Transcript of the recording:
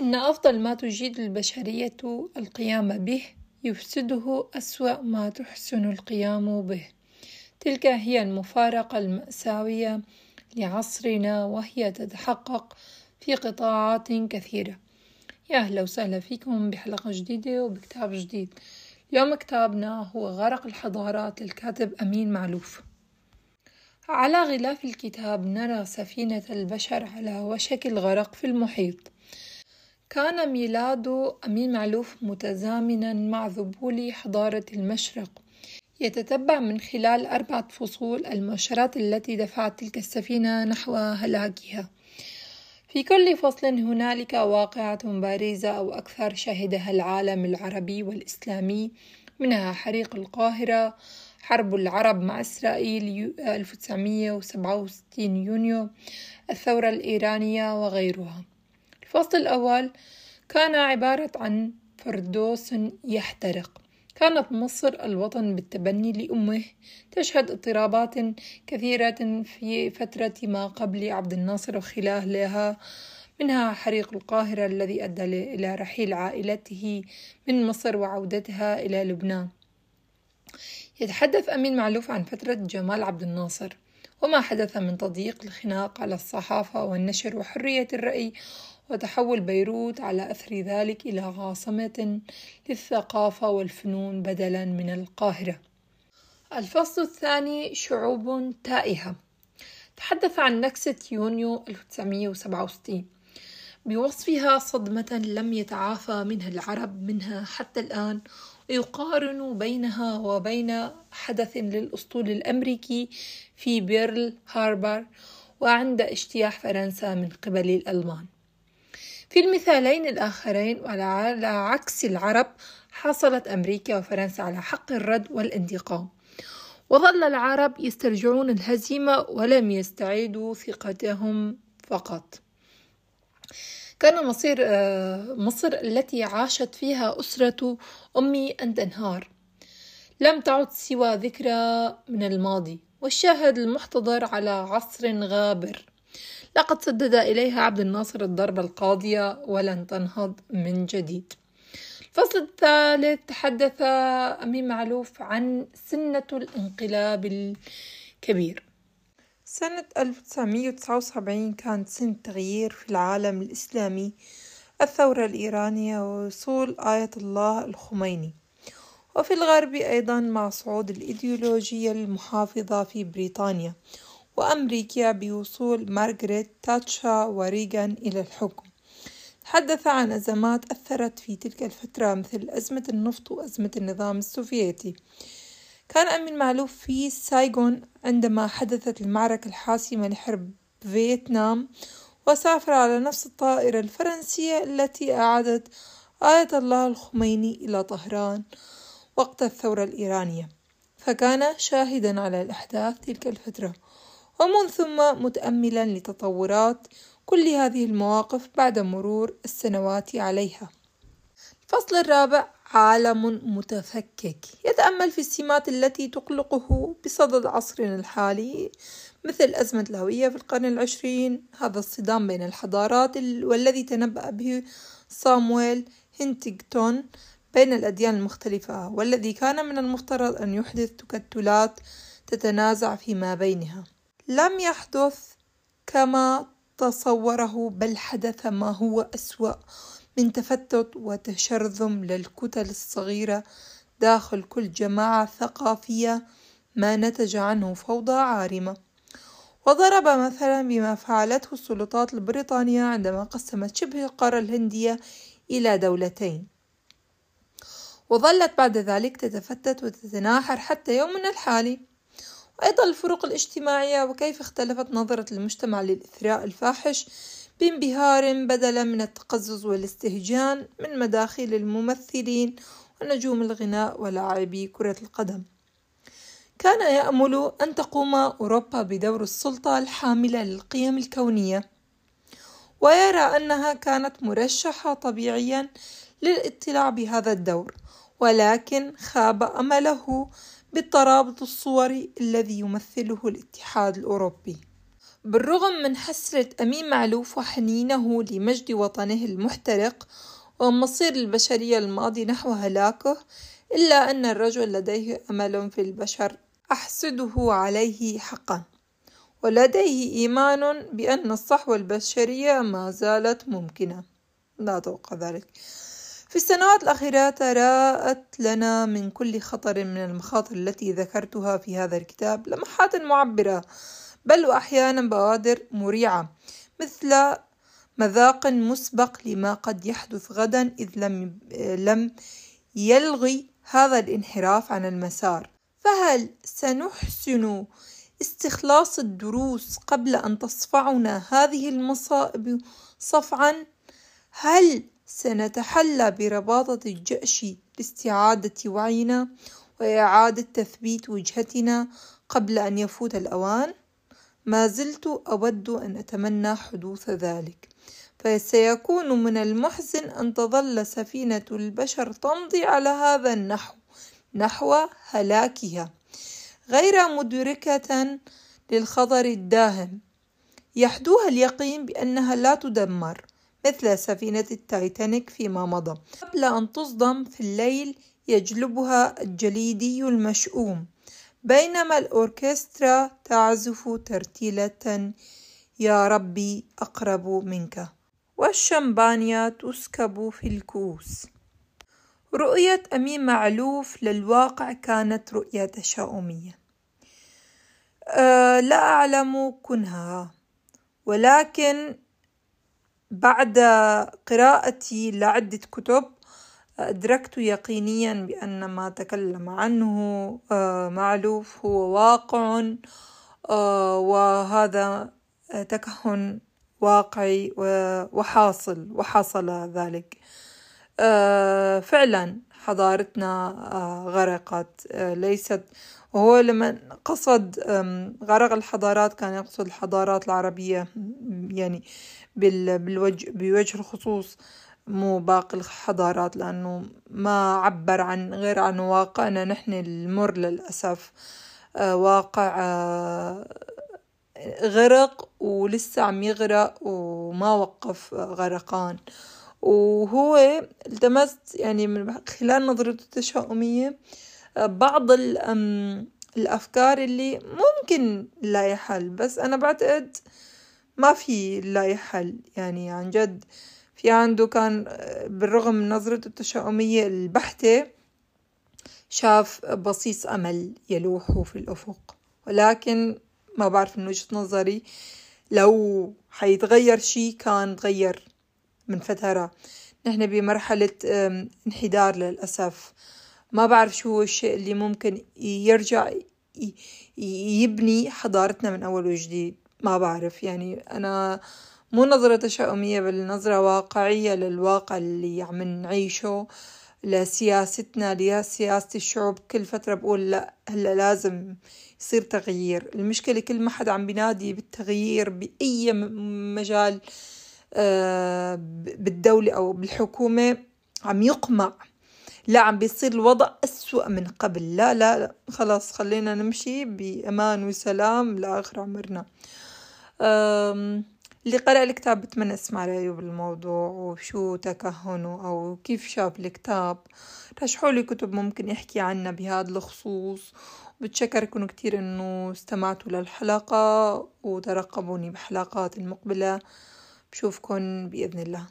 إن أفضل ما تجيد البشرية القيام به يفسده أسوأ ما تحسن القيام به. تلك هي المفارقة المأساوية لعصرنا وهي تتحقق في قطاعات كثيرة. يا أهلا وسهلا فيكم بحلقة جديدة وبكتاب جديد. اليوم كتابنا هو غرق الحضارات للكاتب أمين معلوف. على غلاف الكتاب نرى سفينة البشر على وشك الغرق في المحيط. كان ميلاد أمين معلوف متزامنا مع ذبول حضارة المشرق. يتتبع من خلال أربعة فصول المؤشرات التي دفعت تلك السفينة نحو هلاكها. في كل فصل هنالك واقعة بارزة أو أكثر شهدها العالم العربي والإسلامي منها حريق القاهرة حرب العرب مع إسرائيل 1967 يونيو الثورة الإيرانية وغيرها. الفصل الأول كان عبارة عن فردوس يحترق. كانت مصر الوطن بالتبني لأمه. تشهد اضطرابات كثيرة في فترة ما قبل عبد الناصر وخلالها منها حريق القاهرة الذي أدى إلى رحيل عائلته من مصر وعودتها إلى لبنان. يتحدث أمين معلوف عن فترة جمال عبد الناصر. وما حدث من تضييق الخناق على الصحافة والنشر وحرية الرأي وتحول بيروت على أثر ذلك إلى عاصمة للثقافة والفنون بدلا من القاهرة. الفصل الثاني شعوب تائهة. تحدث عن نكسة يونيو 1967 بوصفها صدمة لم يتعافى منها العرب منها حتى الآن ويقارن بينها وبين حدث للأسطول الأمريكي في بيرل هاربر وعند اجتياح فرنسا من قبل الألمان. في المثالين الآخرين وعلى عكس العرب حصلت أمريكا وفرنسا على حق الرد والانتقام. وظل العرب يسترجعون الهزيمة ولم يستعيدوا ثقتهم فقط. كان مصير آه، مصر التي عاشت فيها أسرة أمي أن تنهار لم تعد سوى ذكرى من الماضي والشاهد المحتضر على عصر غابر. لقد سدد إليها عبد الناصر الضربة القاضية ولن تنهض من جديد. الفصل الثالث تحدث أمين معلوف عن سنة الانقلاب الكبير. سنة 1979 كانت سنة تغيير في العالم الإسلامي الثورة الإيرانية ووصول آية الله الخميني. وفي الغرب أيضا مع صعود الإيديولوجية المحافظة في بريطانيا. وأمريكا بوصول مارغريت تاتشا وريغان إلى الحكم. تحدث عن أزمات أثرت في تلك الفترة مثل أزمة النفط وأزمة النظام السوفيتي. كان أمين معلوف في سايغون عندما حدثت المعركة الحاسمة لحرب فيتنام وسافر على نفس الطائرة الفرنسية التي أعادت آية الله الخميني إلى طهران وقت الثورة الإيرانية. فكان شاهدا على الأحداث تلك الفترة. ومن ثم متأملا لتطورات كل هذه المواقف بعد مرور السنوات عليها. الفصل الرابع عالم متفكك. يتأمل في السمات التي تقلقه بصدد عصرنا الحالي مثل أزمة الهوية في القرن العشرين هذا الصدام بين الحضارات والذي تنبأ به صامويل هنتيغتون بين الأديان المختلفة والذي كان من المفترض أن يحدث تكتلات تتنازع فيما بينها. لم يحدث كما تصوره بل حدث ما هو أسوأ من تفتت وتشرذم للكتل الصغيرة داخل كل جماعة ثقافية ما نتج عنه فوضى عارمة. وضرب مثلا بما فعلته السلطات البريطانية عندما قسمت شبه القارة الهندية إلى دولتين. وظلت بعد ذلك تتفتت وتتناحر حتى يومنا الحالي. وأيضا الفروق الاجتماعية وكيف اختلفت نظرة المجتمع للإثراء الفاحش بانبهار بدلا من التقزز والاستهجان من مداخل الممثلين ونجوم الغناء ولاعبي كرة القدم. كان يأمل أن تقوم أوروبا بدور السلطة الحاملة للقيم الكونية ويرى أنها كانت مرشحة طبيعيا للاطلاع بهذا الدور ولكن خاب أمله بالترابط الصوري الذي يمثله الاتحاد الأوروبي. بالرغم من حسرة أمين معلوف وحنينه لمجد وطنه المحترق ومصير البشرية الماضي نحو هلاكه إلا أن الرجل لديه أمل في البشر أحسده عليه حقا. ولديه إيمان بأن الصحوة البشرية ما زالت ممكنة. لا أتوقع ذلك. في السنوات الأخيرة تراءت لنا من كل خطر من المخاطر التي ذكرتها في هذا الكتاب لمحات معبرة بل وأحيانا بوادر مريعة مثل مذاق مسبق لما قد يحدث غدا إذ لم لم يلغي هذا الانحراف عن المسار. فهل سنحسن استخلاص الدروس قبل أن تصفعنا هذه المصائب صفعا؟ هل سنتحلى برباطة الجأش لاستعادة وعينا وإعادة تثبيت وجهتنا قبل أن يفوت الأوان. ما زلت أود أن أتمنى حدوث ذلك. فسيكون من المحزن أن تظل سفينة البشر تمضي على هذا النحو نحو هلاكها. غير مدركة للخطر الداهم. يحدوها اليقين بأنها لا تدمر. مثل سفينة التايتانيك فيما مضى. قبل أن تصدم في الليل يجلبها الجليدي المشؤوم. بينما الأوركسترا تعزف ترتيلة يا ربي أقرب منك والشمبانيا تسكب في الكؤوس. رؤية أمين معلوف للواقع كانت رؤية تشاؤمية. أه لا أعلم كنها ولكن بعد قراءتي لعدة كتب أدركت يقينيا بأن ما تكلم عنه أه معلوف هو واقع أه وهذا تكهن واقعي وحاصل وحصل ذلك. آه، فعلا حضارتنا آه، غرقت. آه، ليست وهو لما قصد غرق الحضارات كان يقصد الحضارات العربية يعني بالوجه بوجه الخصوص مو باقي الحضارات لأنه ما عبر عن غير عن واقعنا. نحن المر للأسف واقع غرق ولسه عم يغرق وما وقف غرقان. وهو التمست يعني من خلال نظرته التشاؤمية بعض الأفكار اللي ممكن لا حل بس أنا بعتقد ما في لا حل يعني عن جد في عنده كان بالرغم من نظرته التشاؤمية البحتة شاف بصيص أمل يلوح في الأفق. ولكن ما بعرف من وجهة نظري لو حيتغير شي كان تغير. من فترة. نحن بمرحلة انحدار للأسف. ما بعرف شو هو الشيء اللي ممكن يرجع يبني حضارتنا من أول وجديد. ما بعرف. يعني أنا مو نظرة تشاؤمية بل نظرة واقعية للواقع اللي عم نعيشه لسياستنا لسياسة الشعوب. كل فترة بقول لا هلأ لازم يصير تغيير. المشكلة كل ما حدا عم بينادي بالتغيير بأي مجال بالدولة أو بالحكومة عم يقمع. لا عم بيصير الوضع أسوأ من قبل. لا لا, لا. خلاص خلينا نمشي بأمان وسلام. لآخر عمرنا. اللي قرأ الكتاب بتمنى اسمع رأيه بالموضوع. وشو تكهنه أو كيف شاف الكتاب. رشحوا لي كتب ممكن يحكي عنها بهذا الخصوص. بتشكركم كتير إنه استمعتوا للحلقة وترقبوني بحلقات المقبلة. بشوفكن بإذن الله.